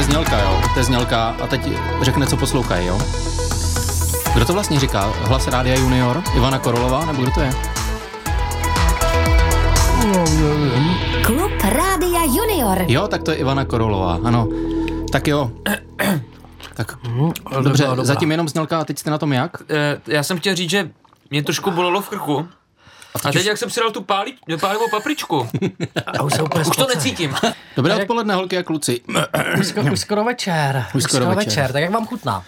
je znělka, jo. To je znělka a teď řekne, co poslouchají, jo. Kdo to vlastně říká? Hlas Rádia Junior? Ivana Korolová? Nebo kdo to je? Klub Rádia Junior. Jo, tak to je Ivana Korolová, ano. Tak jo. Tak dobře, dobrá. zatím jenom znělka a teď jste na tom jak? Eh, já jsem chtěl říct, že mě trošku bolelo v krku. A teď, jak jsem si dal tu pálí, pálivou papričku, A už se úplně už to necítím. Dobré jak- odpoledne, holky a kluci. Už, skoro, už skoro večer. Už skoro večer. večer. Tak jak vám chutná?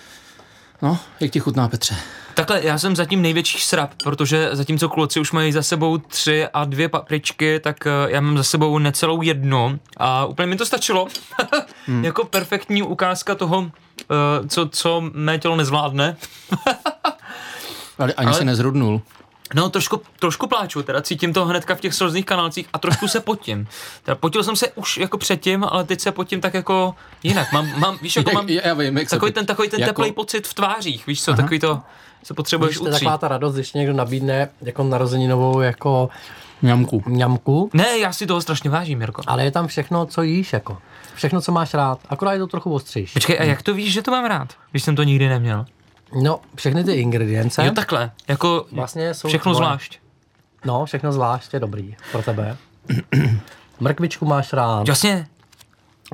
No, jak ti chutná, Petře? Takhle, já jsem zatím největší srap, protože zatímco kluci už mají za sebou tři a dvě papričky, tak eh, já mám za sebou necelou jednu a úplně mi to stačilo. jako perfektní ukázka toho, eh, co, co mé tělo nezvládne. Ale ani Ale- si nezhrudnul. No, trošku, trošku pláču, teda cítím to hnedka v těch slzných kanálcích a trošku se potím. Teda potil jsem se už jako předtím, ale teď se potím tak jako jinak. Mám, mám víš, jako Jak- mám já vím, jak takový ten, takový ten jako- teplý pocit v tvářích, víš co, takový to, se potřebuješ utřít. taková ta radost, když někdo nabídne jako narozeninovou jako Mňamku. mňamku, Ne, já si toho strašně vážím, Jirko. ale je tam všechno, co jíš jako. Všechno, co máš rád. Akorát je to trochu ostřejší. Počkej, a jak to víš, že to mám rád, když jsem to nikdy neměl? No, všechny ty ingredience. Jo, takhle, jako Vlastně jsou všechno tvoje. zvlášť. No, všechno zvlášť je dobrý pro tebe. Mrkvičku máš rád, Jasně,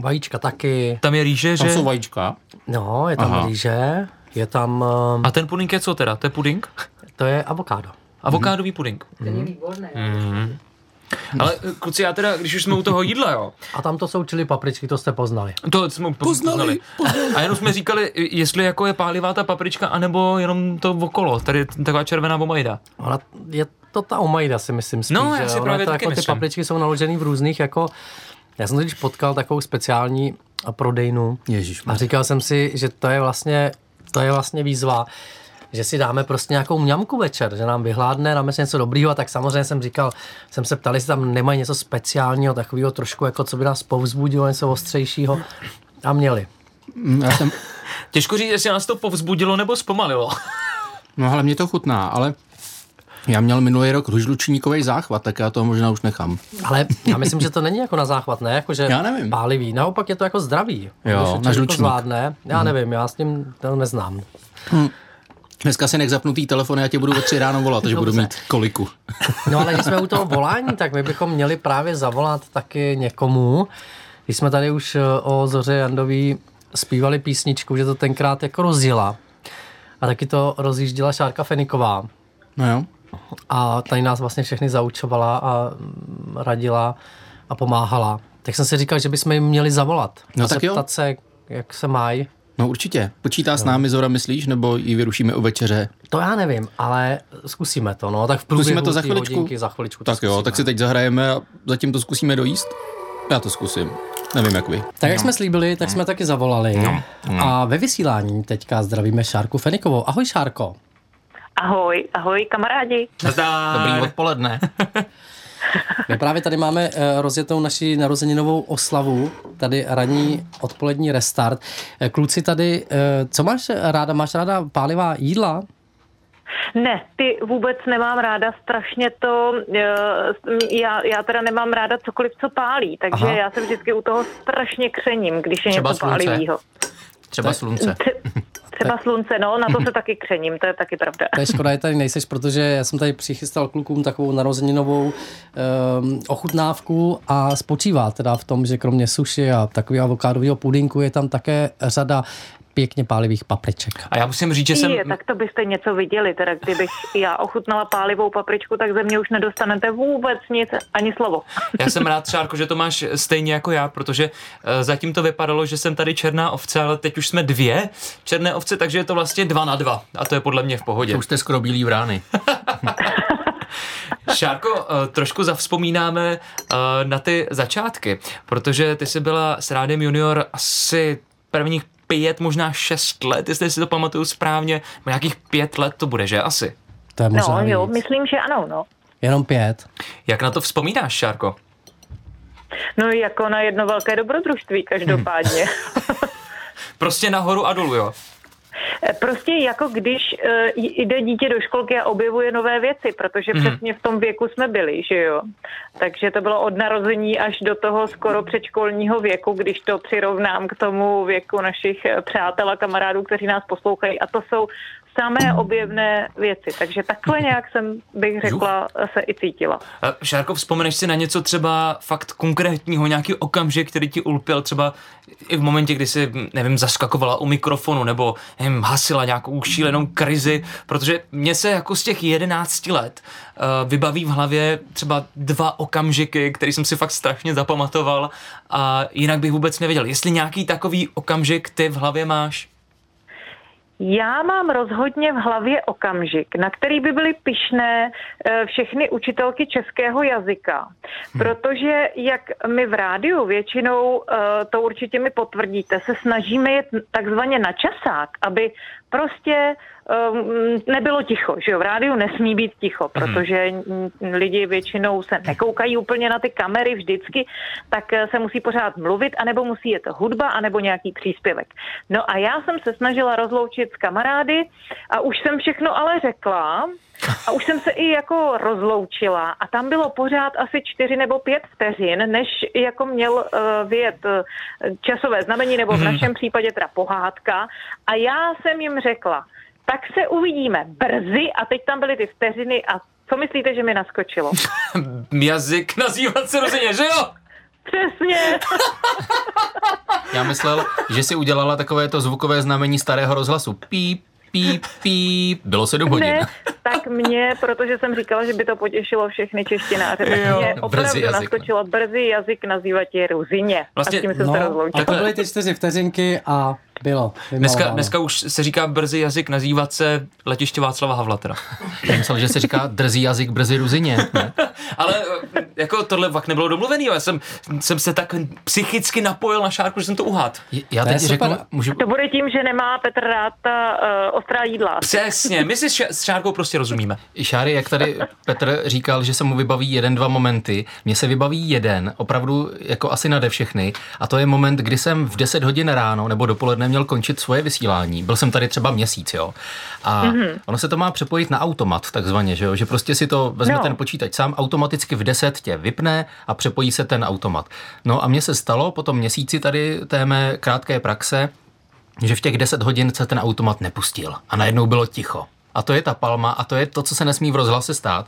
vajíčka taky, tam je rýže, Tam že... jsou vajíčka. no, je tam Aha. rýže, je tam, um, A ten pudink je co teda? To je pudink? to je avokádo. Avokádový pudink. Mhm. Ale eh, kluci, já teda, když už jsme u toho jídla, jo, A tam to jsou čili papričky, to jste poznali. To jsme poznali. poznali. A jenom jsme říkali, jestli jako je pálivá ta paprička, anebo jenom to okolo. Tady je taková červená omajda. Ona je to ta omajda, si myslím spíš. No, já že si právě to taky jako ty papričky jsou naložený v různých jako... Já jsem totiž potkal takovou speciální prodejnu Ježíš. a říkal jsem si, že to je vlastně, to je vlastně výzva, že si dáme prostě nějakou mňamku večer, že nám vyhládne, dáme si něco dobrýho a tak samozřejmě jsem říkal, jsem se ptal, jestli tam nemají něco speciálního, takového trošku jako, co by nás povzbudilo, něco ostřejšího a měli. Mm, Já jsem, Těžko říct, jestli nás to povzbudilo nebo zpomalilo. no ale mě to chutná, ale já měl minulý rok žlučníkový záchvat, tak já to možná už nechám. Ale já myslím, že to není jako na záchvat, ne? Jako, že Já nevím. Pálivý. Naopak je to jako zdravý. Jo, na žlučník. to zvládne. Já nevím, já s tím to neznám. Dneska si nech zapnutý telefon, já tě budu ve tři ráno volat, takže budu mít koliku. No ale když jsme u toho volání, tak my bychom měli právě zavolat taky někomu. Když jsme tady už eh, o Zoře Jandový zpívali písničku, že to tenkrát jako rozjela. A taky to rozjížděla Šárka Feniková. No jo. A tady nás vlastně všechny zaučovala a mm, radila a pomáhala. Tak jsem si říkal, že bychom jim měli zavolat. No a tak jo. zeptat se, jak se mají. No určitě. Počítá s námi Zora, myslíš, nebo ji vyrušíme u večeře? To já nevím, ale zkusíme to, no. Tak v průběhu Zkusíme to za chviličku? hodinky, za chviličku to Tak jo, zkusíme. tak si teď zahrajeme a zatím to zkusíme dojíst. Já to zkusím. Nevím, jak vy. Tak jak jsme slíbili, tak jsme taky zavolali. A ve vysílání teďka zdravíme Šárku Fenikovou. Ahoj Šárko. Ahoj, ahoj kamarádi. Dobrý odpoledne. My právě tady máme eh, rozjetou naši narozeninovou oslavu, tady ranní odpolední restart. Eh, Kluci tady, eh, co máš ráda? Máš ráda pálivá jídla? Ne, ty vůbec nemám ráda, strašně to, já, já teda nemám ráda cokoliv, co pálí, takže Aha. Já se vždycky u toho strašně křením, když je Třeba něco slunce. pálivýho. Třeba slunce. Třeba slunce, no, na to se taky křením, to je taky pravda. To je škoda, že tady nejseš, protože já jsem tady přichystal klukům takovou narozeninovou um, ochutnávku a spočívá teda v tom, že kromě suši a takového avokádového pudinku je tam také řada pěkně pálivých papriček. A já musím říct, že jsem... Je, tak to byste něco viděli, teda kdybych já ochutnala pálivou papričku, tak ze mě už nedostanete vůbec nic, ani slovo. Já jsem rád, Šárko, že to máš stejně jako já, protože eh, zatím to vypadalo, že jsem tady černá ovce, ale teď už jsme dvě černé ovce, takže je to vlastně dva na dva. A to je podle mě v pohodě. To už jste skoro bílý vrány. Šárko, eh, trošku zavzpomínáme eh, na ty začátky, protože ty jsi byla s Rádem Junior asi prvních pět, možná šest let, jestli si to pamatuju správně, nějakých pět let to bude, že asi. To je možná No jo, víc. myslím, že ano, no. Jenom pět. Jak na to vzpomínáš, Šárko? No jako na jedno velké dobrodružství každopádně. Prostě nahoru a dolů, jo? Prostě jako když uh, jde dítě do školky a objevuje nové věci, protože mm. přesně v tom věku jsme byli, že jo. Takže to bylo od narození až do toho skoro předškolního věku, když to přirovnám k tomu věku našich přátel a kamarádů, kteří nás poslouchají. A to jsou samé objevné věci. Takže takhle nějak jsem, bych řekla, se i cítila. Šárko, vzpomeneš si na něco třeba fakt konkrétního, nějaký okamžik, který ti ulpěl třeba i v momentě, kdy jsi, nevím, zaskakovala u mikrofonu nebo nevím, hasila nějakou šílenou krizi, protože mě se jako z těch jedenácti let uh, vybaví v hlavě třeba dva okamžiky, který jsem si fakt strašně zapamatoval a jinak bych vůbec nevěděl. Jestli nějaký takový okamžik ty v hlavě máš? Já mám rozhodně v hlavě okamžik, na který by byly pišné eh, všechny učitelky českého jazyka. Hmm. Protože jak my v rádiu většinou, eh, to určitě mi potvrdíte, se snažíme jet takzvaně na časák, aby prostě um, nebylo ticho, že jo, v rádiu nesmí být ticho, mhm. protože lidi většinou se nekoukají úplně na ty kamery vždycky, tak eh, se musí pořád mluvit, anebo musí jet hudba, anebo nějaký příspěvek. No a já jsem se snažila rozloučit s kamarády a už jsem všechno ale řekla, a už jsem se i jako rozloučila a tam bylo pořád asi čtyři nebo pět vteřin, než jako měl uh, vyjet uh, časové znamení, nebo v mhm. našem případě teda pohádka. A já jsem jim řekla, tak se uvidíme brzy a teď tam byly ty vteřiny a co myslíte, že mi naskočilo? Jazyk nazývat se rozeně, že jo? Přesně. Já myslel, že si udělala takové to zvukové znamení starého rozhlasu. Píp, píp, píp. Bylo sedm hodin. Ne, tak mě, protože jsem říkala, že by to potěšilo všechny češtináře, tak jo, mě opravdu jazyk, naskočilo brzy jazyk nazývat je ruzině. Vlastně, a s tím jsem no, se rozloučila. A to byly ty čtyři vteřinky a bylo. Dneska, dneska už se říká brzy jazyk nazývat se letiště Václava Havla teda. Já myslel, že se říká drzí jazyk brzy ruzině. Ale jako tohle fakt nebylo domluvený, já jsem, jsem se tak psychicky napojil na šárku, že jsem to uhad. Já teď řeknu, můžu... To bude tím, že nemá Petr rád ta uh, ostrá jídla. Přesně, my si s šárkou prostě rozumíme. Šáry, jak tady Petr říkal, že se mu vybaví jeden, dva momenty, mně se vybaví jeden, opravdu jako asi nade všechny, a to je moment, kdy jsem v 10 hodin ráno nebo dopoledne měl končit svoje vysílání. Byl jsem tady třeba měsíc, jo. A mm-hmm. ono se to má přepojit na automat, takzvaně, že jo, že prostě si to vezme no. ten počítač sám, automaticky v 10 tě vypne a přepojí se ten automat. No a mně se stalo po tom měsíci tady té mé krátké praxe, že v těch 10 hodin se ten automat nepustil a najednou bylo ticho. A to je ta palma a to je to, co se nesmí v rozhlase stát.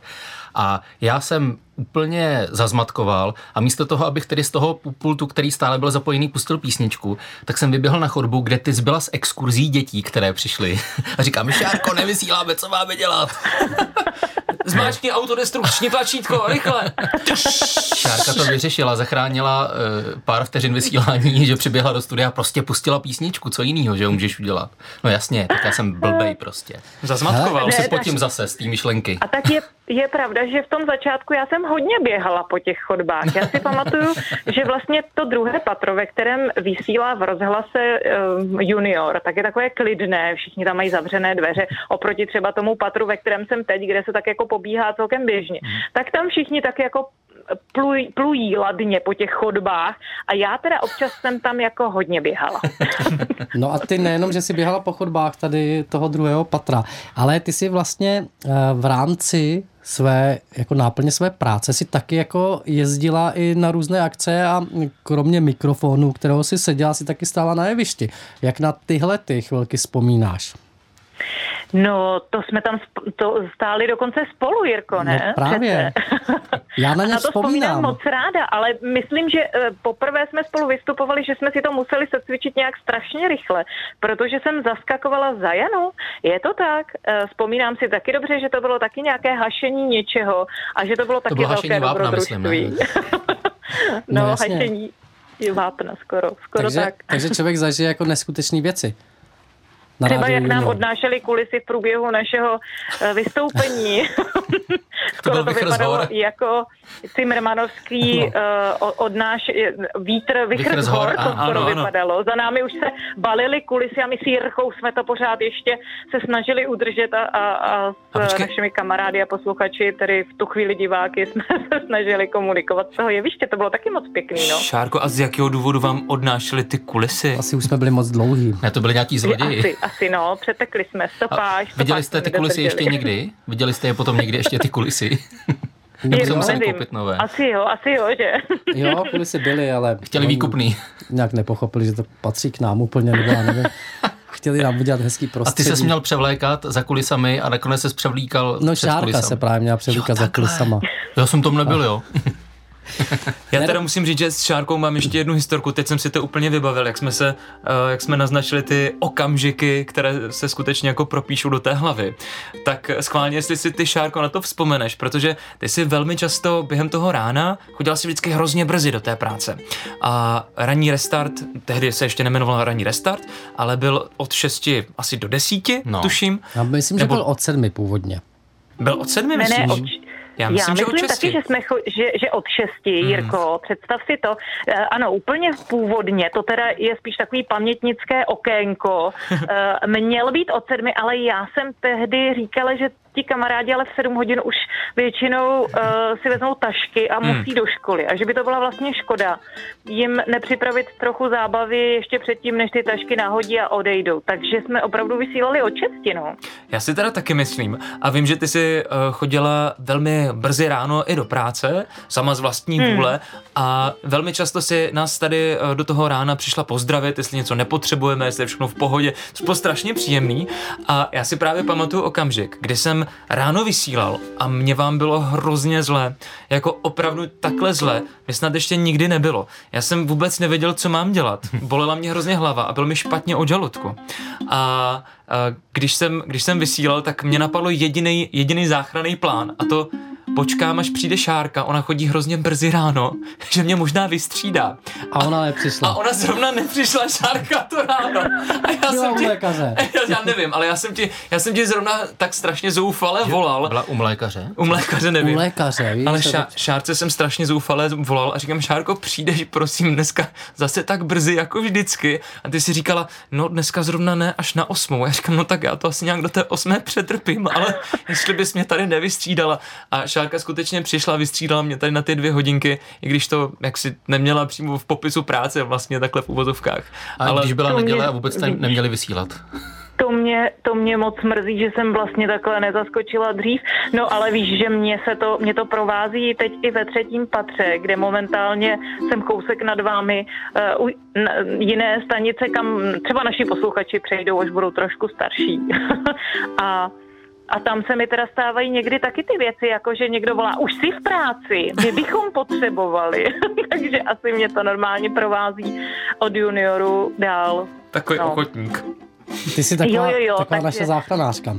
A já jsem úplně zazmatkoval a místo toho, abych tedy z toho pultu, který stále byl zapojený, pustil písničku, tak jsem vyběhl na chodbu, kde ty zbyla z exkurzí dětí, které přišly. A říkám, Myšárko, nevysíláme, co máme dělat? Zmáčkni autodestrukční tlačítko, rychle. Šárka to vyřešila, zachránila uh, pár vteřin vysílání, že přiběhla do studia a prostě pustila písničku, co jiného, že můžeš udělat. No jasně, tak já jsem blbej prostě. Zazmatkoval. se potím zase z té myšlenky. A tak je, je pravda, že v tom začátku já jsem hodně běhala po těch chodbách. Já si pamatuju, že vlastně to druhé patro, ve kterém vysílá v rozhlase uh, junior, tak je takové klidné, všichni tam mají zavřené dveře, oproti třeba tomu patru, ve kterém jsem teď, kde se tak jako pobíhá celkem běžně. Hmm. Tak tam všichni tak jako plují, plují ladně po těch chodbách a já teda občas jsem tam jako hodně běhala. No a ty nejenom, že jsi běhala po chodbách tady toho druhého patra, ale ty si vlastně eh, v rámci své, jako náplně své práce si taky jako jezdila i na různé akce a kromě mikrofonu, kterého si seděla, si taky stála na jevišti. Jak na tyhle ty chvilky vzpomínáš? No, to jsme tam to stáli dokonce spolu, Jirko, ne? No právě. Já na ně na to vzpomínám. moc ráda, ale myslím, že eh, poprvé jsme spolu vystupovali, že jsme si to museli secvičit nějak strašně rychle, protože jsem zaskakovala za Janu. Je to tak? Eh, vzpomínám si taky dobře, že to bylo taky nějaké hašení něčeho a že to bylo taky to bylo velké dobrodružství. no, no hašení vápna skoro, skoro takže, tak. Takže člověk zažije jako neskutečné věci. Na Třeba jak nám odnášeli kulisy v průběhu našeho eh, vystoupení. Skoro to vypadalo hor. jako Cimrmanovský uh, od náš vítr, vichr, Vichr z hor, to skoro ano. vypadalo. Za námi už se balily kulisy a my s Jirchou jsme to pořád ještě se snažili udržet a, a, a s A počkej. našimi kamarády a posluchači, tedy v tu chvíli diváky, jsme se snažili komunikovat z toho jeviště. To bylo taky moc pěkný, no. Šárko, a z jakého důvodu vám odnášeli ty kulisy? Asi už jsme byli moc dlouhý. Ne, to byli nějaký zloději. Asi, asi no, přetekli jsme, A stopáž. stopáž viděli jste ty kulisy ještě někdy? Viděli jste je potom někdy ještě ty kulisy? Nebo se museli nevím. koupit nové? Asi jo, asi jo, že? Jo, kulisy byly, ale... Chtěli výkupný. Nějak nepochopili, že to patří k nám úplně, nebo já nevím. Chtěli nám udělat hezký A ty prostředí. se měl převlékat za kulisami a nakonec se převlíkal No Šárka kulisami. se právě měla převlíkat za takhle. kulisama. Já jsem tom nebyl, jo. Já teda musím říct, že s Šárkou mám ještě jednu historku, teď jsem si to úplně vybavil, jak jsme se, uh, jak jsme naznačili ty okamžiky, které se skutečně jako propíšou do té hlavy. Tak schválně, jestli si ty Šárko na to vzpomeneš, protože ty si velmi často během toho rána chodila si vždycky hrozně brzy do té práce. A ranní restart, tehdy se ještě nemenoval ranní restart, ale byl od 6 asi do 10, No. no. tuším. Já myslím, že Nebo- byl od sedmi původně. Byl od 7, Ne, ne, myslíš? od, Já myslím, Já že myslím 6. taky, že, jsme cho- že, že od šesti, Jirko, představ si to. Eh, Ano, úplně původně, to teda je spíš takový pamětnické okénko. Eh, Měl být od sedmi, ale já jsem tehdy říkala, že ti kamarádi ale v sedm hodin už většinou uh, si vezmou tašky a musí do školy. A že by to byla vlastně škoda jim nepřipravit trochu zábavy ještě předtím, než ty tašky nahodí a odejdou. Takže jsme opravdu vysílali od šesti, no. Já si teda taky myslím. A vím, že ty jsi uh, chodila velmi brzy ráno i do práce, sama z vlastní hmm. vůle a velmi často si nás tady uh, do toho rána přišla pozdravit, jestli něco nepotřebujeme, jestli je všechno v pohodě. To bylo strašně příjemný a já si právě pamatuju okamžik, kdy jsem ráno vysílal a mě vám bylo hrozně zle. Jako opravdu takhle zle, mě snad ještě nikdy nebylo. Já jsem vůbec nevěděl, co mám dělat. Bolela mě hrozně hlava a bylo mi špatně o žaludku. A a když jsem, když jsem vysílal, tak mě napadlo jediný jediný záchranný plán a to počkám, až přijde Šárka, ona chodí hrozně brzy ráno, že mě možná vystřídá. A ona A nepřišla. ona zrovna nepřišla Šárka to ráno. A já Byla jsem u ti, lékaře. já, já nevím, ale já jsem ti, já jsem ti zrovna tak strašně zoufale volal. Byla u mlékaře. U mlékaře nevím. U lékaře, víš? Ale ša, Šárce jsem strašně zoufale volal a říkám, Šárko, přijdeš prosím dneska zase tak brzy jako vždycky. A ty si říkala, no dneska zrovna ne, až na osmou. Já říkám, no tak já to asi nějak do té osmé přetrpím, ale jestli bys mě tady nevystřídala. A Šárka skutečně přišla, vystřídala mě tady na ty dvě hodinky, i když to jak si neměla přímo v popisu práce vlastně takhle v uvozovkách. A ale když byla neděle a vůbec jste neměli vysílat. To mě, to mě moc mrzí, že jsem vlastně takhle nezaskočila dřív. No ale víš, že mě, se to, mě to provází teď i ve třetím patře, kde momentálně jsem kousek nad vámi uh, u na, jiné stanice, kam třeba naši posluchači přejdou, až budou trošku starší. a a tam se mi teda stávají někdy taky ty věci, jako že někdo volá, už jsi v práci, my bychom potřebovali. Takže asi mě to normálně provází od junioru dál. Takový No. ochotník. Ty jsi taková, Jo, jo, jo, taková takže- naše záchranářka.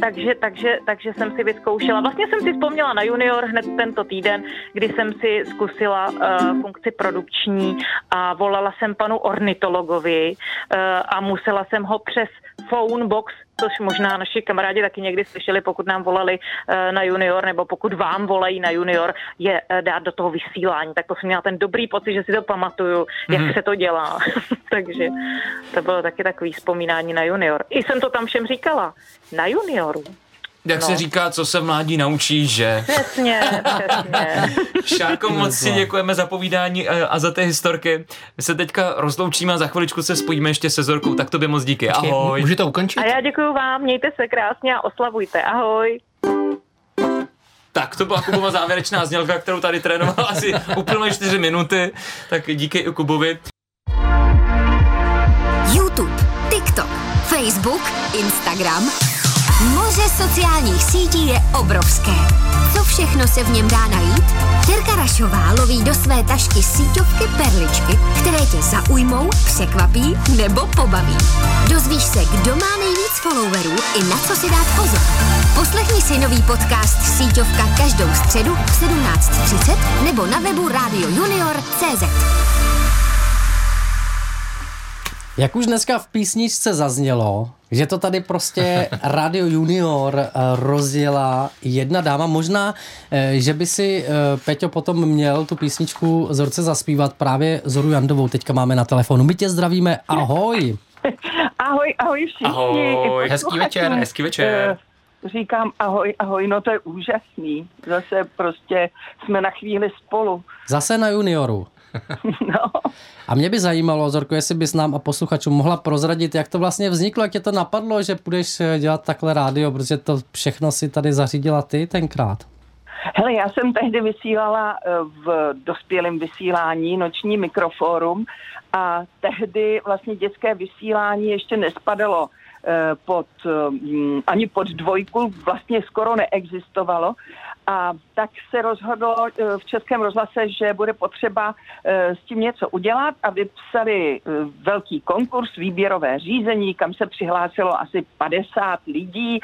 Takže, takže, takže jsem si vyzkoušela. Vlastně jsem si vzpomněla na junior hned tento týden, kdy jsem si zkusila uh, funkci produkční a volala jsem panu ornitologovi uh, a musela jsem ho přes phone box což možná naši kamarádi taky někdy slyšeli, pokud nám volali uh, na junior, nebo pokud vám volají na junior, je uh, dát do toho vysílání. Tak to jsem měla ten dobrý pocit, že si to pamatuju, jak Mhm. se to dělá. Takže to bylo taky takový vzpomínání na junior. I jsem to tam všem říkala. Na junioru. Jak No. se říká, co se mládí naučí, že... Přesně, přesně. Šárko, moc si děkujeme za povídání a za ty historky. My se teďka rozloučíme a za chviličku se spojíme ještě se Zorkou, tak tobě moc díky. Ahoj. Můžu to ukončit? A já děkuji vám, mějte se krásně a oslavujte. Ahoj. Tak to byla Kubova závěrečná znělka, kterou tady trénoval asi úplně 4 minuty. Tak díky i Kubovi. YouTube, TikTok, Facebook, Instagram. Moře sociálních sítí je obrovské. Co všechno se v něm dá najít? Terka Rašová loví do své tašky síťovky perličky, které tě zaujmou, překvapí nebo pobaví. Dozvíš se, kdo má nejvíc followerů i na co si dát pozor. Poslechni si nový podcast Síťovka každou středu v 17.30 nebo na webu Radio Junior.cz. Jak už dneska v písničce zaznělo, Že to tady prostě Radio Junior eh, rozjela jedna dáma. Možná, eh, že by si eh, Peťo potom měl tu písničku Zorce zaspívat právě Zoru Jandovou. Teďka máme na telefonu. My tě zdravíme, ahoj. Ahoj, ahoj všichni. Ahoj. Hezký večer. Hezký večer. Říkám ahoj, ahoj, no to je úžasný. Zase prostě jsme na chvíli spolu. Zase na Junioru. No. A mě by zajímalo, Zorko, jestli bys nám a posluchačům mohla prozradit, jak to vlastně vzniklo, jak tě to napadlo, že půjdeš eh, dělat takhle rádio, protože to všechno si tady zařídila ty tenkrát. Hele, já jsem tehdy vysílala eh, v dospělém vysílání noční mikrofórum a tehdy vlastně dětské vysílání ještě nespadalo eh, pod, ani pod dvojku, vlastně skoro neexistovalo. A tak se rozhodlo eh, v Českém rozhlase, že bude potřeba eh, s tím něco udělat a vypsali eh, velký konkurs, výběrové řízení, kam se přihlásilo asi 50 lidí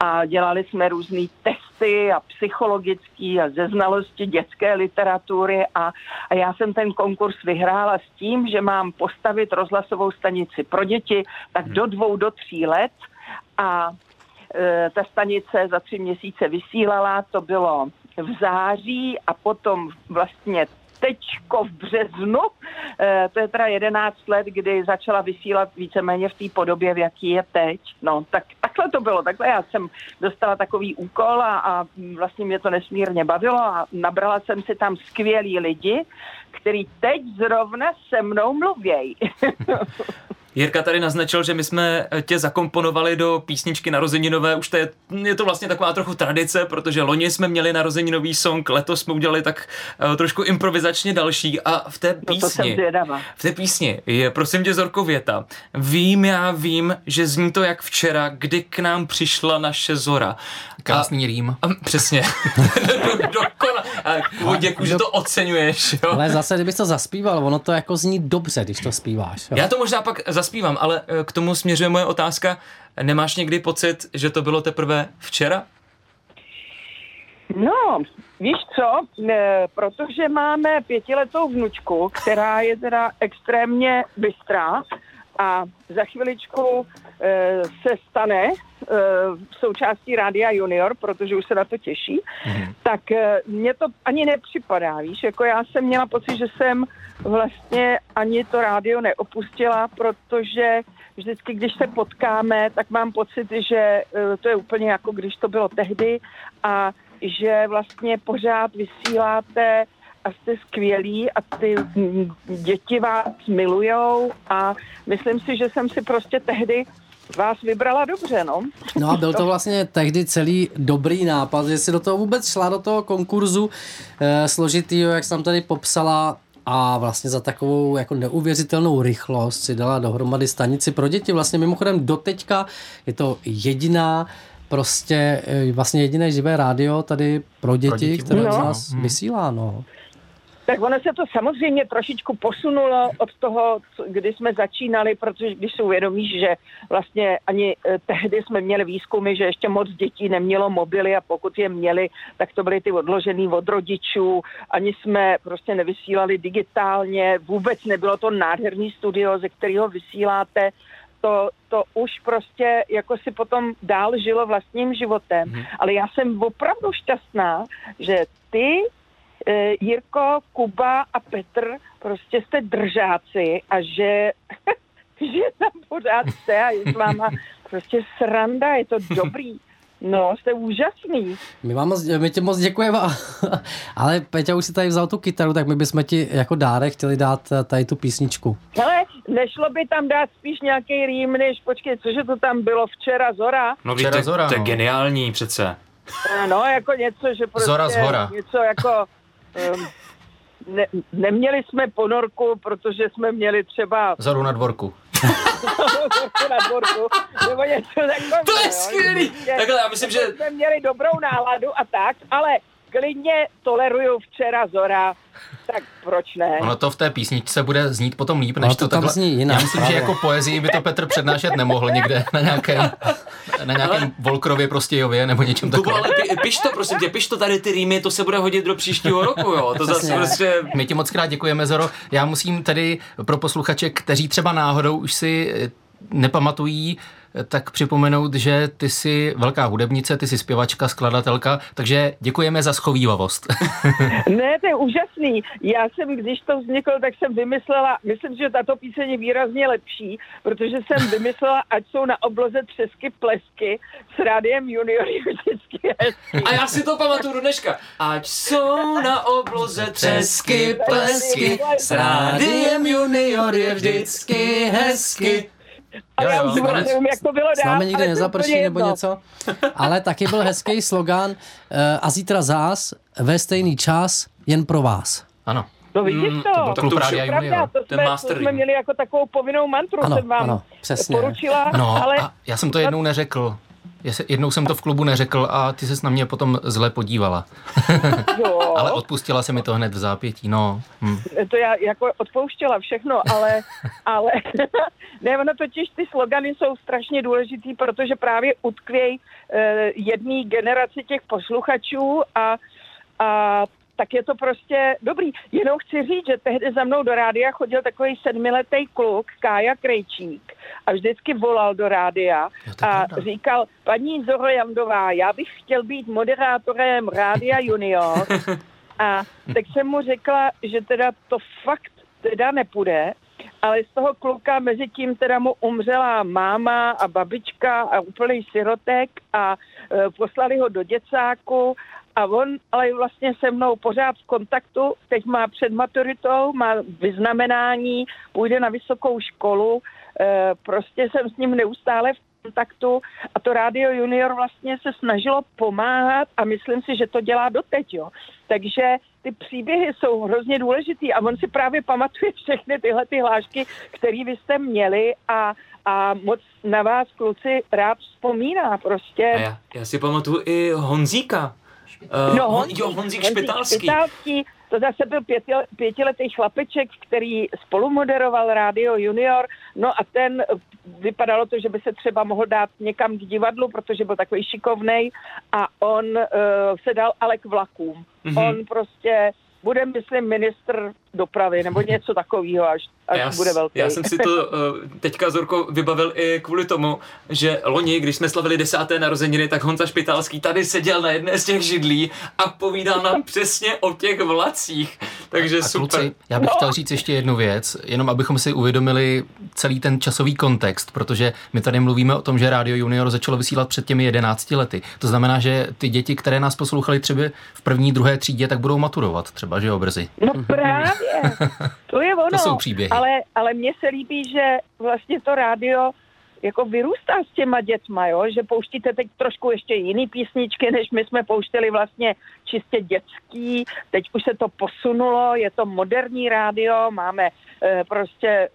a dělali jsme různé testy a psychologický a ze znalosti dětské literatury a, a já jsem ten konkurs vyhrála s tím, že mám postavit rozhlasovou stanici pro děti tak do dvou, do tří let a ta stanice za tři měsíce vysílala, to bylo v září a potom vlastně teďko v březnu, e, to je teda 11 let, kdy začala vysílat víceméně v té podobě, v jaký je teď. No, tak takhle to bylo, takhle já jsem dostala takový úkol a, a vlastně mě to nesmírně bavilo a nabrala jsem si tam skvělí lidi, který teď zrovna se mnou mluvějí. Jirka tady naznačil, že my jsme tě zakomponovali do písničky narozeninové, už to je, je to vlastně taková trochu tradice, protože loni jsme měli narozeninový song, letos jsme udělali tak uh, trošku improvizačně další a v té No to jsem písni, zvědavá. v té písni je prosím tě Zorko věta, vím, já vím, že zní to jak včera, kdy k nám přišla naše Zora. Krásný rým. A, přesně. Dokona. A děkuji, že to oceňuješ. Jo? Ale zase, kdybys to zaspíval, ono to jako zní dobře, když to zpíváš. Jo. Já to možná pak zaspívám, ale eh, k tomu směřuje moje otázka. Nemáš někdy pocit, že to bylo teprve včera? No, víš co, ne, protože máme pětiletou vnučku, která je teda extrémně bystrá a za chviličku e, se stane součástí Rádia Junior, protože už se na to těší, mm. tak e, mně to ani nepřipadá, víš, jako já jsem měla pocit, že jsem vlastně ani to rádio neopustila, protože vždycky, když se potkáme, tak mám pocit, že e, to je úplně jako když to bylo tehdy a že vlastně pořád vysíláte a jste skvělí a ty děti vás milujou a myslím si, že jsem si prostě tehdy vás vybrala dobře, no. No a byl to vlastně tehdy celý dobrý nápad, že si do toho vůbec šla, do toho konkurzu e, složitýho, jak jsem tady popsala, a vlastně za takovou jako neuvěřitelnou rychlost si dala dohromady stanici pro děti. Vlastně mimochodem doteďka je to jediná prostě eh, vlastně jediné živé rádio tady pro děti, pro děti které no. z nás vysílá. No. Tak ono se to samozřejmě trošičku posunulo od toho, kdy jsme začínali, protože když si uvědomíš, že vlastně ani eh, tehdy jsme měli výzkumy, že ještě moc dětí nemělo mobily a pokud je měli, tak to byly ty odložený od rodičů, ani jsme prostě nevysílali digitálně, vůbec nebylo to nádherný studio, ze kterého vysíláte, to, to už prostě jako si potom dál žilo vlastním životem. Hmm. Ale já jsem opravdu šťastná, že ty Jirko, Kuba a Petr prostě jste držáci a že, že tam pořád jste a je s váma prostě sranda, je to dobrý. No, jste úžasný. My, vám moc, my ti moc děkujeme, ale Peťa už si tady vzal tu kytaru, tak my bychom ti jako dárek chtěli dát tady tu písničku. Hele, nešlo by tam dát spíš nějaký rým, než počkej, cože to tam bylo včera, Zora? No Včera víte, Zora, to je no. geniální přece. No, jako něco, že prostě... Zora z hora. Něco jako... Um, ne, neměli jsme ponorku, protože jsme měli třeba Zoru na dvorku. Na dvorku, nebo něco takového. To je skvělý. Prostě Takhle, já myslím, že- jsme měli dobrou náladu a tak, ale klidně toleruju včera Zora, tak proč ne? Ono to v té písničce bude znít potom líp, Ono než to to, tam takhle. zní jinak, Já myslím, právě. že jako poezii by to Petr přednášet nemohl někde na nějakém, na nějakém Volkrově Prostějově nebo něčem Kubo, takovém. ale pi, piš to, prosím tě, piš to tady ty rýmy, to se bude hodit do příštího roku, jo. To zase prostě... My ti moc krát děkujeme, Zoro. Já musím tedy pro posluchače, kteří třeba náhodou už si eh, nepamatují tak připomenout, že ty jsi velká hudebnice, ty jsi zpěvačka, skladatelka, takže děkujeme za schovývavost. Ne, to je úžasný. Já jsem, když to vzniklo, tak jsem vymyslela, myslím, že tato píseň je výrazně lepší, protože jsem vymyslela, ať jsou na obloze třesky plesky s rádiem junior je vždycky hezký. A já si to pamatuju do dneška. Ať jsou na obloze třesky, plesky, s rádiem junior je vždycky hezky. A Jo, já už vůbec nevím, jak to bylo dál. ale nikdy to nezaprší nebo něco. Ale taky byl hezký slogan uh, a zítra zás ve stejný čas jen pro vás. Ano. To vidíš Mm, to? to to už Rádia je Pravda, to To je jsme, to master jsme měli jako takovou povinnou mantru, Ano, jsem vám ano, přesně. poručila, No ale a já jsem to jednou neřekl. Já se- Jednou jsem to v klubu neřekl a ty ses na mě potom zle podívala. jo, Ale odpustila se mi to hned v zápětí, no. Hm. to já jako odpouštěla všechno, ale, ale ne, ono totiž ty slogany jsou strašně důležitý, protože právě utkvějí eh, jedné generaci těch posluchačů a, a tak je to prostě dobrý. Jenom chci říct, že tehdy za mnou do rádia chodil takový sedmiletý kluk, Kája Krejčík, a vždycky volal do rádia je a pravda. říkal, paní Zoro Jandová, já bych chtěl být moderátorem Rádia Junior. A tak jsem mu řekla, že teda to fakt teda nepůjde, ale z toho kluka mezi tím teda mu umřela máma a babička a úplný sirotek a e, poslali ho do děcáku a on ale vlastně se mnou pořád v kontaktu, teď má před maturitou, má vyznamenání, půjde na vysokou školu, e, prostě jsem s ním neustále v kontaktu a to Rádio Junior vlastně se snažilo pomáhat a myslím si, že to dělá doteď, jo. Takže ty příběhy jsou hrozně důležitý a on si právě pamatuje všechny tyhle ty hlášky, které vy jste měli a, a moc na vás kluci rád vzpomíná prostě. A já, já si pamatuju i Honzíka. Uh, No, Hon, jo, Honzík Špitalský. Špitalský. To zase byl pěti, pětiletý chlapeček, který spolumoderoval Rádio Junior. No a ten eh, vypadalo to, že by se třeba mohl dát někam k divadlu, protože byl takový šikovnej a on uh, se dal ale k vlakům. Mhm. Mm-hmm. On prostě bude, myslím, ministr dopravy nebo něco takového, až, až já, bude velký. já jsem si to uh, teďka Zorko vybavil i kvůli tomu, že loni, když jsme slavili desáté narozeniny, tak Honza Špitalský tady seděl na jedné z těch židlí a povídal nám přesně o těch vlacích. Takže A super. kluci, já bych chtěl říct ještě jednu věc, jenom abychom si uvědomili celý ten časový kontext, protože my tady mluvíme o tom, že Radio Junior začalo vysílat před těmi 11 lety. To znamená, že ty děti, které nás poslouchali třeba v první, druhé třídě, tak budou maturovat třeba, že jo, brzy. No právě, to je ono. To jsou příběhy. Ale, ale mně se líbí, že vlastně to rádio jako vyrůstá s těma dětma, jo? že pouštíte teď trošku ještě jiný písničky, než my jsme pouštěli vlastně čistě dětský, teď už se to posunulo, je to moderní rádio, máme e, prostě e,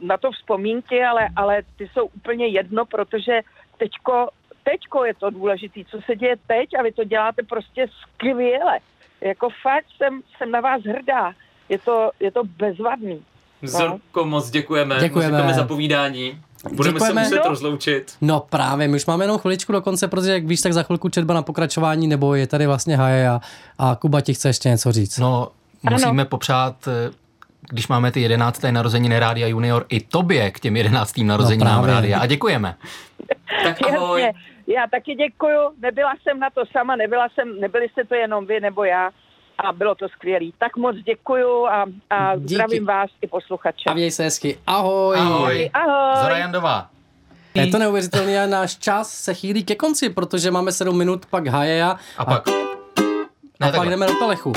na to vzpomínky, ale, ale ty jsou úplně jedno, protože teďko, teďko je to důležitý, co se děje teď a vy to děláte prostě skvěle. Jako fakt jsem, jsem na vás hrdá. Je to, je to bezvadný. Zorko, moc děkujeme. Děkujeme. Moc děkujeme za povídání. Budeme Děkujeme. se muset No. rozloučit. No právě, my už máme jenom chviličku do konce, protože jak víš, tak za chvilku četba na pokračování, nebo je tady vlastně Haje a, a Kuba ti chce ještě něco říct. No, musíme popřát, eh, když máme ty 11. narozeniny Rádia Junior, i tobě k těm 11. narozeninám právě. Rádia. A děkujeme. Tak ahoj. Jasně. Já taky děkuju. Nebyla jsem na to sama, nebyla jsem, nebyli jste to jenom vy nebo já. A bylo to skvělé. Tak moc děkuju a, a Díky. zdravím vás i posluchače. A měj se hezky. Ahoj. Ahoj. Ahoj. Zora Jandová. Je to neuvěřitelné, náš čas se chýlí ke konci, protože máme 7 minut, pak Hajeja A pak... a Ne, pak takhle. jdeme do Telechu.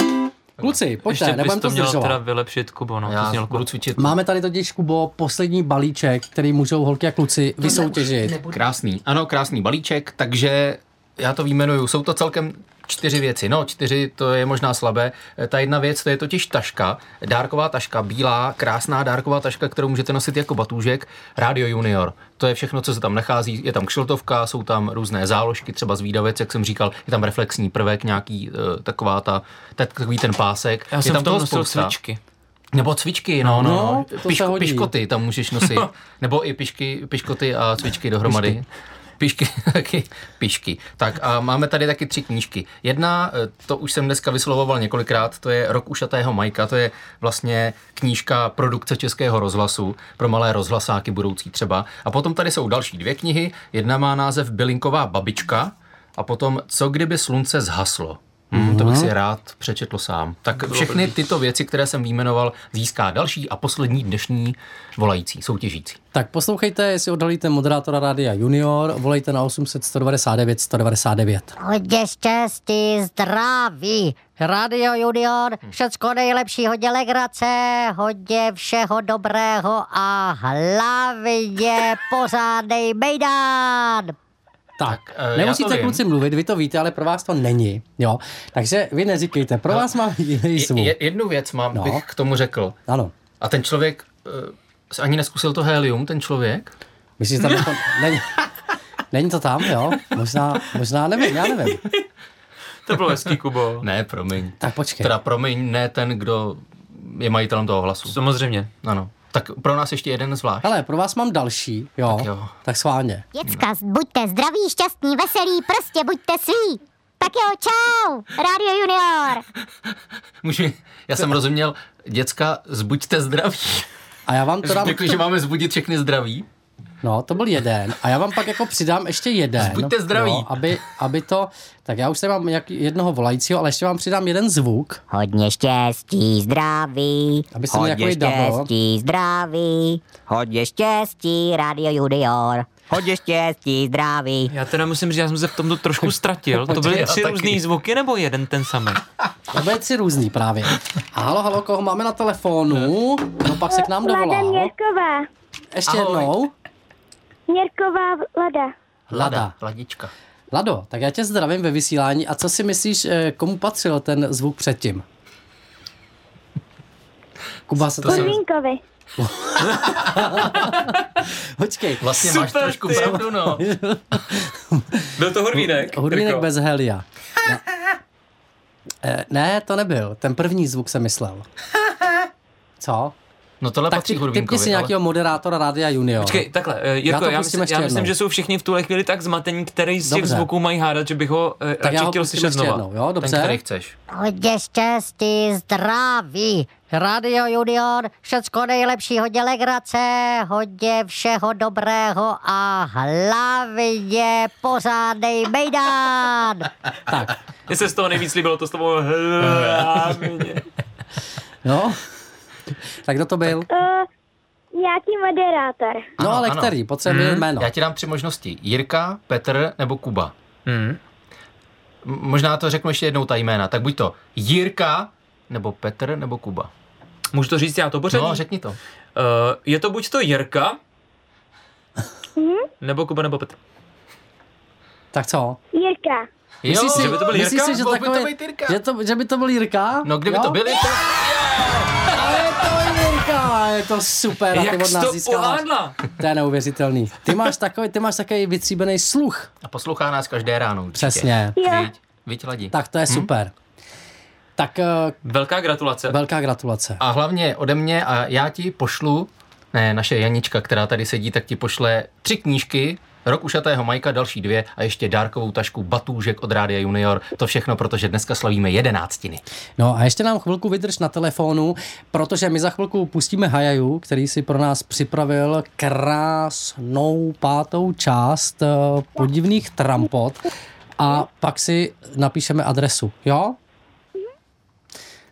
Kluci, pojďte, Ještě nebudem to to měl zdržovat. teda vylepšit, Kubo, no. to Já znělo budu cvičit. Máme tady totiž, Kubo, poslední balíček, který můžou holky a kluci vysoutěžit. Krásný. Ano, krásný balíček, takže já to výjmenuju. Jsou to celkem čtyři věci. No, čtyři to je možná slabé. E, Ta jedna věc, to je totiž taška. Dárková taška, bílá, krásná dárková taška, kterou můžete nosit jako batůžek. Radio Junior. To je všechno, co se tam nachází. Je tam kšiltovka, jsou tam různé záložky, třeba zvídavec, jak jsem říkal, je tam reflexní prvek, nějaký e, taková ta, takový ten pásek. Já je jsem tam tam toho nosil spousta. svičky. Nebo cvičky, no, no, No, no. Piško, piškoty tam můžeš nosit. Nebo i pišky, piškoty a cvičky dohromady. Pišky, taky pišky. Tak a máme tady taky tři knížky. Jedna, eh, to už jsem dneska vyslovoval několikrát, to je Rok ušatého Majka, to je vlastně knížka produkce Českého rozhlasu pro malé rozhlasáky budoucí třeba. A potom tady jsou další dvě knihy. Jedna má název Bylinková babička a potom Co kdyby slunce zhaslo. Hmm, to bych si rád přečetl sám. Tak všechny tyto věci, které jsem vyjmenoval, získá další a poslední dnešní volající, soutěžící. Tak poslouchejte, jestli odhalíte moderátora Rádia Junior, volejte na 800 199 199. Hodně štěstí, zdraví. Radio Junior, všecko nejlepší, hodně legrace, hodně všeho dobrého a hlavně pořádnej mejdán. Tak, eh, to nemusíte kluci mluvit, vy to víte, ale pro vás to není. Jo? Takže vy neříkejte, pro vás mám jiný zvuk. Je, jednu věc mám, No. no. bych k tomu řekl. Ano. A ten člověk uh, ani neskusil to helium, ten člověk? Myslíš, že tam jako, není, není to tam, jo? Možná, možná nevím, já nevím. To bylo hezký, Kubo. Ne, promiň. Tak počkej. Teda promiň, ne ten, kdo je majitelem toho hlasu. Samozřejmě. Ano. Tak pro nás ještě jeden zvlášť. Hele, pro vás mám další, jo? Tak jo. Tak schválně. Děcka, buďte zdraví, šťastní, veselí, prostě buďte svý. Tak jo, čau, Radio Junior. Můžu, já jsem rozuměl, děcka, zbuďte zdraví. A já vám to dám, Jako, že máme zbudit všechny zdraví. No to byl jeden. A já vám pak jako přidám ještě jeden. Buďte zdraví. Jo, aby, aby to, tak já už tady mám jak jednoho volajícího, ale ještě vám přidám jeden zvuk, Hodně štěstí, zdraví. Aby se takový double. štěstí, zdraví. Hodně štěstí, Radio Junior. Hodně štěstí, zdraví. Já teda musím říct, já jsem se v tomto trošku ztratil. To byly tři různý zvuky nebo jeden ten samý? To bude tři různý právě. A halo, halo, koho máme na telefonu? No pak se k nám dovolal. Měrková. Ještě Ahoj. jednou. Měrková Lada. Lada. Ladička. Lado, tak já tě zdravím ve vysílání. A co si myslíš, eh, komu patřil ten zvuk předtím? Kuba se to... Podmínkovi. Počkej, Vlastně máš Super, trošku ty. pravdu, no. Byl to Hurvínek? hudvínek Jirko? bez helia. Ne. Eh, ne, to nebyl. Ten první zvuk jsem myslel. Co? No tohle Tak patří ty, Hurvínkovi, si ale- nějakého moderátora Rádia Junior. Počkej, takhle, eh, Já Jirko, to já, pustím myslím, já myslím, že jsou všichni v tuhle chvíli tak zmatení, který si v Dobře. zvuku mají hádat, že bych ho eh, tak radši já ho chtěl slyšet znova. jednou, jo? Ten, Dobře? který chceš. Hodně štěstí, zdraví. Radio Junior, všecko nejlepší, hodně legrace, hodně všeho dobrého a hlavně pořádnej mejdán. Tak, Mně se z toho nejvíc líbilo to slovo hlavně. no. Tak kdo to byl? Uh, nějaký moderátor. No Ano, ale ano. který? Potřebujeme Hmm, jméno. Já ti dám tři možnosti. Jirka, Petr nebo Kuba. Hmm. Možná to řeknu ještě jednou ta jména. Tak buď to Jirka, nebo Petr, nebo Kuba. Můžu to říct já to pořadí? No, řekni to. Uh, je to buď to Jirka, nebo Kuba, nebo Petr. Tak co? Jirka. Myslíš si, že by to byl myslíš Jirka? si, že, by to Jirka. že, to, že by to byl Jirka? No, kdyby Jo? to byl Jirka, je to Jirka, je to super. a ty Jak od jsi nás to uhádla? To je neuvěřitelný. Ty máš takový, ty máš takový vytříbený sluch. a poslouchá nás každé ráno. určitě. Přesně. Jo. Viď. Tak to je super. Tak eh, Velká gratulace. velká gratulace. A hlavně ode mě a já ti pošlu, ne, naše Janička, která tady sedí, tak ti pošle tři knížky, Rok ušatého Majka, další dvě a ještě dárkovou tašku batůžek od Rádia Junior. To všechno, protože dneska slavíme jedenáctiny. No a ještě nám chvilku vydrž na telefonu, protože my za chvilku pustíme Hajaju, který si pro nás připravil krásnou pátou část eh, podivných trampot a pak si napíšeme adresu, jo?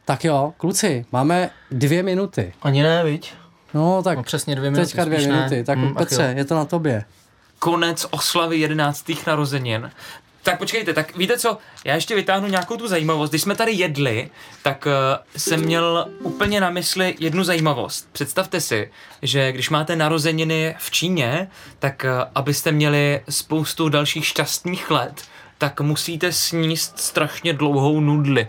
Tak jo, kluci, máme dvě minuty. Ani ne, viď? No tak No, přesně dvě minuty, teďka dvě spíš ne. minuty. Tak ach Petře, je to na tobě. Konec oslavy 11. narozenin. Tak počkejte, tak víte co, já ještě vytáhnu nějakou tu zajímavost. Když jsme tady jedli, tak uh, jsem měl úplně na mysli jednu zajímavost. Představte si, že když máte narozeniny v Číně, tak uh, abyste měli spoustu dalších šťastných let, tak musíte sníst strašně dlouhou nudli.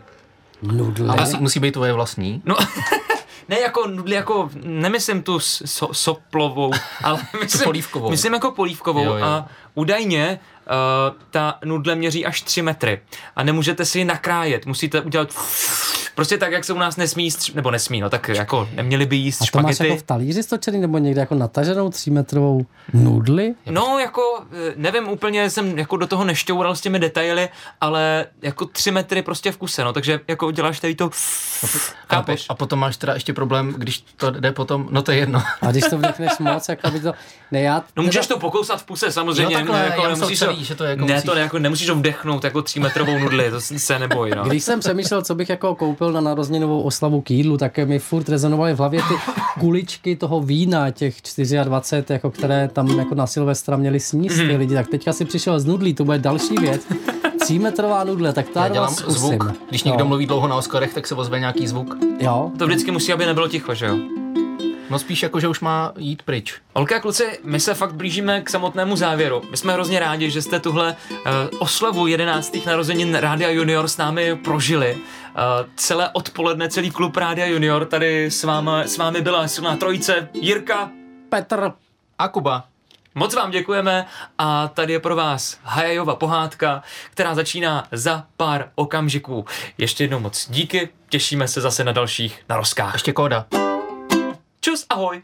Nudle. A musí, musí být tvoje vlastní. No, ne jako nudli, jako, nemyslím tu so, soplovou, ale myslím, polívkovou. myslím jako polívkovou Jo, jo. a údajně uh, ta nudle měří až 3 metry a nemůžete si ji nakrájet, musíte udělat Prostě tak, jak se u nás nesmí, stř- nebo nesmí, no tak jako neměli by jíst A to máš špagety. jako v talíři stočený nebo někde jako nataženou třímetrovou nudli? No, jako, eh, nevím, úplně jsem jako do toho nešťoural s těmi detaily, ale jako tři metry prostě v kuse, no, takže jako děláš tady to, A, po, a potom máš teda ještě problém, když to jde potom, no to je jedno. A když to vdechneš moc, jako by to... Ne, já... No můžeš to pokousat v puse, samozřejmě. Takhle, no, jako já nemusíš celý, že to jako ne, musíš- to ne, jako nemusíš to vdechnout jako třímetrovou nudli, to se neboj, no. Když jsem přemýšlel, co bych jako koupil na narozeninovou oslavu k jídlu, tak mi furt rezonovaly v hlavě ty kuličky toho vína, těch 24, jako které tam jako na Silvestra měli sníst ty lidi. Tak teďka si přišel z nudlí, to bude další věc. Třímetrová nudle, tak to Já já dělám zvuk. Když někdo jo. mluví dlouho na Oscarech, tak se ozve nějaký zvuk. Jo, To vždycky musí, aby nebylo ticho, že jo? No spíš jako, že už má jít pryč. Holky a kluci, my se fakt blížíme k samotnému závěru. My jsme hrozně rádi, že jste tuhle uh, oslavu 11. narozenin Rádia Junior s námi prožili. Uh, celé odpoledne, celý klub Rádia Junior tady s vámi, s vámi byla silná trojice. Jirka, Petr, A Kuba. Moc vám děkujeme a tady je pro vás Hajajova pohádka, která začíná za pár okamžiků. Ještě jednou moc díky, těšíme se zase na dalších narozkách. Ještě kóda. Čus, ahoj!